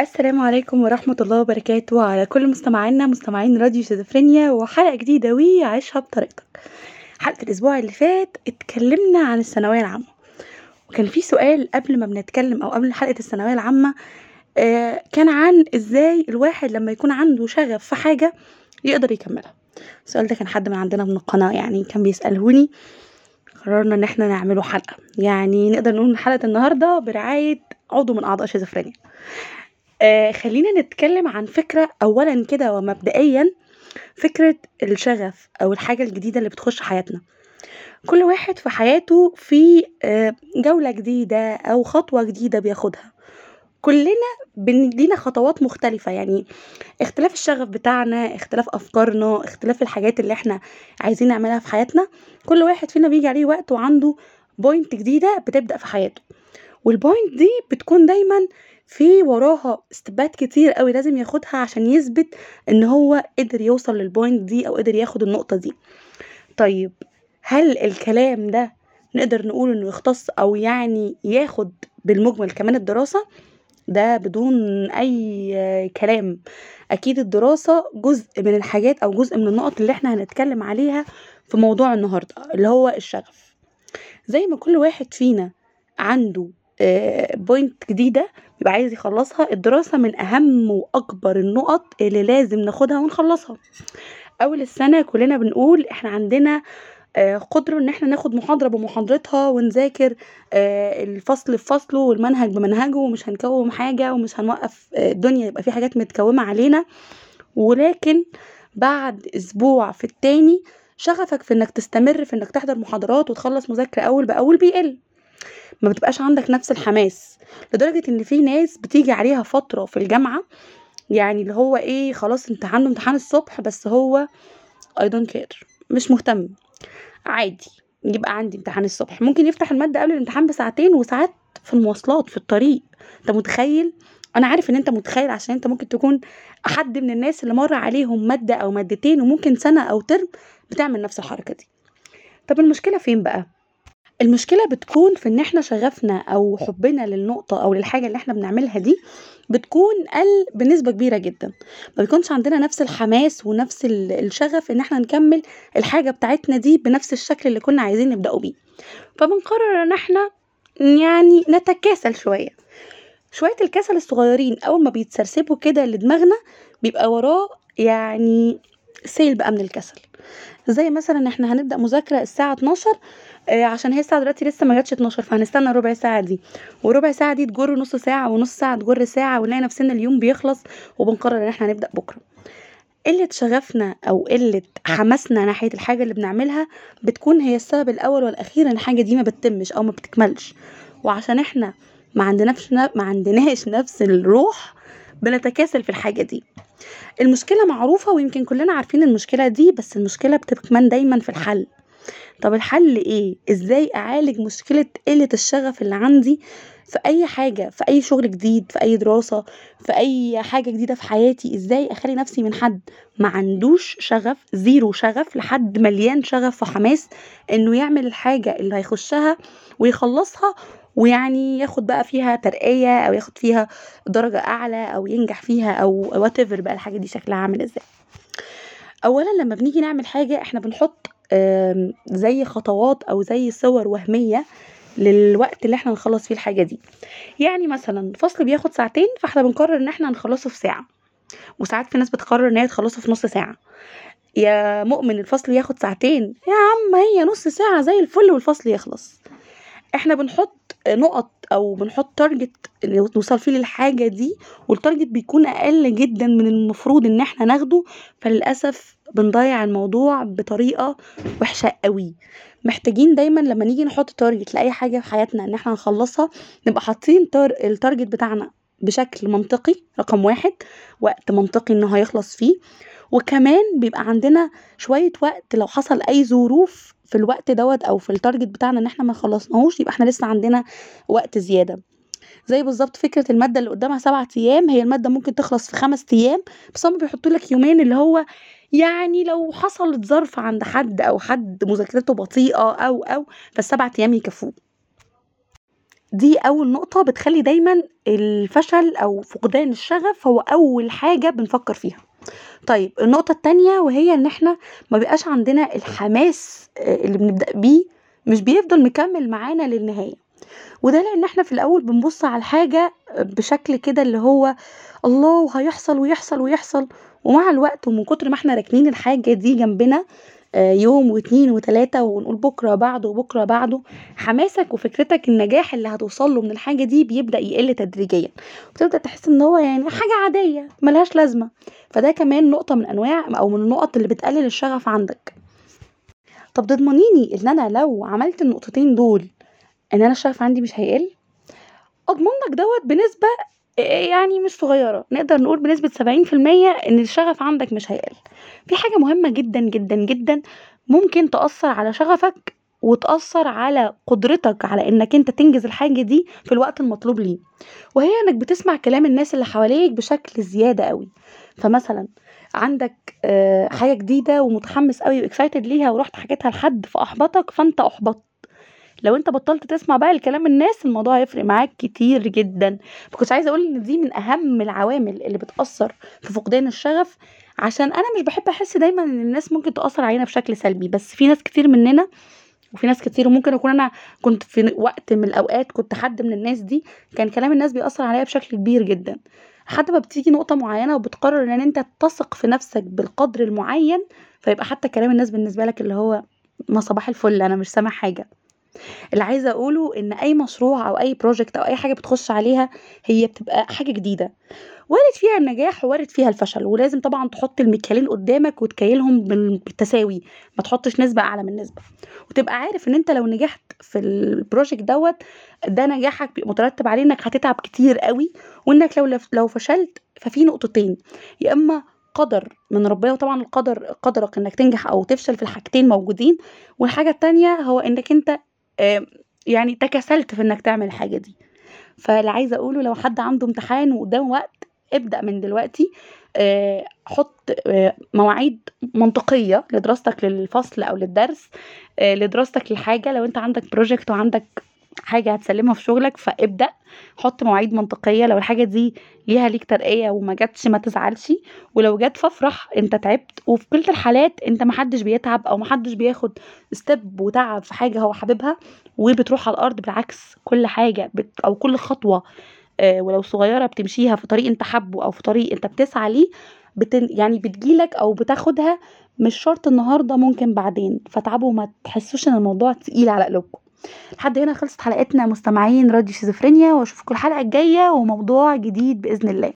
السلام عليكم ورحمة الله وبركاته. على كل مستمعينا مستمعين راديو شيزوفرينيا وحلقة جديدة وعيشها بطريقتك. حلقة الأسبوع اللي فات اتكلمنا عن الثانوية العامة. وكان في سؤال قبل ما بنتكلم أو قبل حلقة الثانوية العامة آه كان عن إزاي الواحد لما يكون عنده شغف في حاجة يقدر يكملها. السؤال ده كان حد من عندنا من القناة يعني كان بيسألهوني. قررنا إن إحنا نعمله حلقة. يعني نقدر نقول إن حلقة النهاردة برعاية عضو من أعضاء شيزوفرينيا. آه خلينا نتكلم عن فكرة أولا كده ومبدئيا فكرة الشغف أو الحاجة الجديدة اللي بتخش حياتنا. كل واحد في حياته في آه جولة جديدة أو خطوة جديدة بياخدها. كلنا لينا خطوات مختلفة يعني اختلاف الشغف بتاعنا اختلاف أفكارنا اختلاف الحاجات اللي إحنا عايزين نعملها في حياتنا. كل واحد فينا بيجي عليه وقت وعنده point جديدة بتبدأ في حياته. وال point دي بتكون دايما في وراها استبات كتير قوي لازم ياخدها عشان يثبت إن هو قدر يوصل لل point دي أو قدر ياخد النقطة دي. طيب هل الكلام ده نقدر نقول إنه يختص أو يعني ياخد بالمجمل كمان الدراسة؟ ده بدون أي كلام. أكيد الدراسة جزء من الحاجات أو جزء من النقط اللي إحنا هنتكلم عليها في موضوع النهاردة اللي هو الشغف. زي ما كل واحد فينا عنده بوينت جديدة بيبقى عايز يخلصها الدراسة من أهم وأكبر النقط اللي لازم ناخدها ونخلصها. أول السنة كلنا بنقول إحنا عندنا آه، قدرة إن إحنا ناخد محاضرة بمحاضرتها ونذاكر آه، الفصل بفصله والمنهج بمنهجه ومش هنكوم حاجة ومش هنوقف آه، الدنيا يبقى في حاجات متكومة علينا. ولكن بعد أسبوع في التاني شغفك في إنك تستمر في إنك تحضر محاضرات وتخلص مذاكرة أول بأول بيقل. ما بتبقاش عندك نفس الحماس لدرجة إن في ناس بتيجي عليها فترة في الجامعة يعني اللي هو إيه خلاص أنت عنده امتحان الصبح بس هو I don't care مش مهتم. عادي يبقى عندي امتحان الصبح. ممكن يفتح المادة قبل الامتحان بساعتين وساعات في المواصلات في الطريق. أنت متخيل؟ أنا عارف إن أنت متخيل عشان أنت ممكن تكون حد من الناس اللي مر عليهم مادة أو مادتين وممكن سنة أو ترم بتعمل نفس الحركة دي. طب المشكلة فين بقى؟ المشكلة بتكون في إن إحنا شغفنا أو حبنا للنقطة أو للحاجة اللي إحنا بنعملها دي بتكون قل بنسبة كبيرة جدا. ما بيكونش عندنا نفس الحماس ونفس ال- الشغف إن إحنا نكمل الحاجة بتاعتنا دي بنفس الشكل اللي كنا عايزين نبدأه بيه. فبنقرر إن إحنا يعني نتكاسل شوية. شوية الكسل الصغيرين أول ما بيتسرسبوا كده لدماغنا بيبقى وراه يعني سيل بقى من الكسل. زي مثلا إحنا هنبدأ مذاكرة الساعة 12 آه، عشان هي الساعة دلوقتي لسه ما جاتش 12 فهنستنى ربع ساعة دي. وربع ساعة دي تجر نص ساعة ونص ساعة تجر ساعة ونلاقي نفسنا اليوم بيخلص وبنقرر إن إحنا هنبدأ بكرة. قلة شغفنا أو قلة حماسنا ناحية الحاجة اللي بنعملها بتكون هي السبب الأول والأخير إن الحاجة دي ما بتتمش أو ما بتكملش. وعشان إحنا ما عندناش ما عندناش نفس الروح بنتكاسل في الحاجة دي. المشكلة معروفة ويمكن كلنا عارفين المشكلة دي بس المشكلة بتكمن دايما في الحل. طب الحل إيه؟ إزاي أعالج مشكلة قلة الشغف اللي عندي في أي حاجة في أي شغل جديد في أي دراسة في أي حاجة جديدة في حياتي؟ إزاي أخلي نفسي من حد ما عندوش شغف zero شغف لحد مليان شغف وحماس إنه يعمل الحاجة اللي هيخشها ويخلصها ويعني ياخد بقى فيها ترقية أو ياخد فيها درجة أعلى أو ينجح فيها أو what بقى الحاجة دي شكلها عامل إزاي. اولا لما بنيجي نعمل حاجة إحنا بنحط زي خطوات أو زي صور وهمية للوقت اللي إحنا نخلص فيه الحاجة دي. يعني مثلا فصل بياخد ساعتين فإحنا بنقرر إن إحنا نخلصه في ساعة. وساعات في ناس بتقرر إن هي تخلصه في نص ساعة. يا مؤمن الفصل ياخد ساعتين يا عم هي نص ساعة زي الفل والفصل يخلص. إحنا بنحط نقط أو بنحط target نوصل فيه للحاجة دي وال target بيكون أقل جدا من المفروض ان إحنا ناخده. فللأسف بنضيع الموضوع بطريقة وحشة قوي. محتاجين دايما لما نيجي نحط target لأي حاجة في حياتنا ان إحنا نخلصها نبقى حاطين tar... ال target بتاعنا بشكل منطقي رقم واحد وقت منطقي انه هيخلص فيه. وكمان بيبقى عندنا شوية وقت لو حصل أي ظروف في الوقت دوت أو في ال target بتاعنا إن إحنا ما خلصناهوش يبقى إحنا لسه عندنا وقت زيادة. زي بالظبط فكرة المادة اللي قدامها سبعة أيام هي المادة ممكن تخلص في خمس أيام بس هما بيحطوا لك يومين اللي هو يعني لو حصلت ظرف عند حد أو حد مذاكرته بطيئة أو أو فالسبع أيام يكفوه. دي أول نقطة بتخلي دايما الفشل أو فقدان الشغف هو أول حاجة بنفكر فيها. طيب النقطة التانية وهي إن إحنا مبيبقاش عندنا الحماس اللي بنبدأ بيه مش بيفضل مكمل معانا للنهاية. وده لأن إحنا في الأول بنبص على الحاجة بشكل كده اللي هو الله وهيحصل ويحصل ويحصل ومع الوقت ومن كتر ما إحنا راكنين الحاجة دي جنبنا يوم واتنين وتلاتة ونقول بكرة بعده وبكرة بعده حماسك وفكرتك النجاح اللي هتوصله من الحاجة دي بيبدأ يقل تدريجيا. وتبدأ تحس إن هو يعني حاجة عادية ملهاش لازمة. فده كمان نقطة من أنواع أو من النقط اللي بتقلل الشغف عندك. طب تضمنيني إن أنا لو عملت النقطتين دول إن أنا الشغف عندي مش هيقل؟ اضمنلك دوت بنسبة يعني مش صغيرة نقدر نقول بنسبة سبعين في المية إن الشغف عندك مش هيقل. في حاجة مهمة جدا جدا جدا ممكن تأثر على شغفك وتأثر على قدرتك على إنك أنت تنجز الحاجة دي في الوقت المطلوب ليه. وهي إنك بتسمع كلام الناس اللي حواليك بشكل زيادة أوي. فمثلا عندك حاجة جديدة ومتحمس اوي وexcited ليها ورحت حكيتها لحد فأحبطك فأنت أحبطت. لو أنت بطلت تسمع بقى لكلام الناس الموضوع هيفرق معاك كتير جدا. فكنت عايزة أقول إن دي من أهم العوامل اللي بتأثر في فقدان الشغف عشان أنا مش بحب أحس دايما إن الناس ممكن تأثر علينا بشكل سلبي. بس في ناس كتير مننا وفي ناس كتير وممكن أكون أنا كنت في وقت من الأوقات كنت حد من الناس دي كان كلام الناس بيأثر عليا بشكل كبير جدا. لحد ما بتيجي نقطة معينة وبتقرر إن أنت تثق في نفسك بالقدر المعين فيبقى حتى كلام الناس بالنسبة لك اللي هو ما صباح الفل أنا مش سامع حاجة. اللي عايزة أقوله إن أي مشروع أو أي project أو أي حاجة بتخش عليها هي بتبقى حاجة جديدة. وارد فيها النجاح ووارد فيها الفشل ولازم طبعا تحط المكيالين قدامك وتكيلهم بالتساوي ما تحطش نسبة أعلى من نسبة. وتبقى عارف إن أنت لو نجحت في الproject دوت ده نجاحك بيبقى مترتب عليه إنك هتتعب كتير اوي وإنك لو لو فشلت ففي نقطتين يا إما قدر من ربنا وطبعا القدر قدرك إنك تنجح أو تفشل في الحاجتين موجودين والحاجة التانية هو إنك أنت يعني تكاسلت في إنك تعمل الحاجة دي. فاللي عايزة أقوله لو حد عنده امتحان وقدامه وقت ابدأ من دلوقتي. حط مواعيد منطقية لدراستك للفصل أو للدرس لدراستك للحاجة. لو أنت عندك project وعندك حاجة هتسلمها في شغلك فابدأ. حط مواعيد منطقية. لو الحاجة دي ليها ليك ترقية وما جاتش ما تزعلش. ولو جت فافرح انت تعبت. وفي كل الحالات انت ما حدش بيتعب أو ما حدش بياخد step وتعب في حاجة هو حاببها وبتروح على الأرض. بالعكس كل حاجة بت أو كل خطوة ولو صغيرة بتمشيها في طريق انت حابه أو في طريق انت بتسعى ليه بتن يعني بتجيلك أو بتاخدها مش شرط النهارده ممكن بعدين. فاتعبوا وما تحسوش إن الموضوع تقيل على قلوبكم. لحد هنا خلصت حلقتنا. مستمعين راديو شيزوفرينيا واشوفكم الحلقة الجاية وموضوع جديد بإذن الله.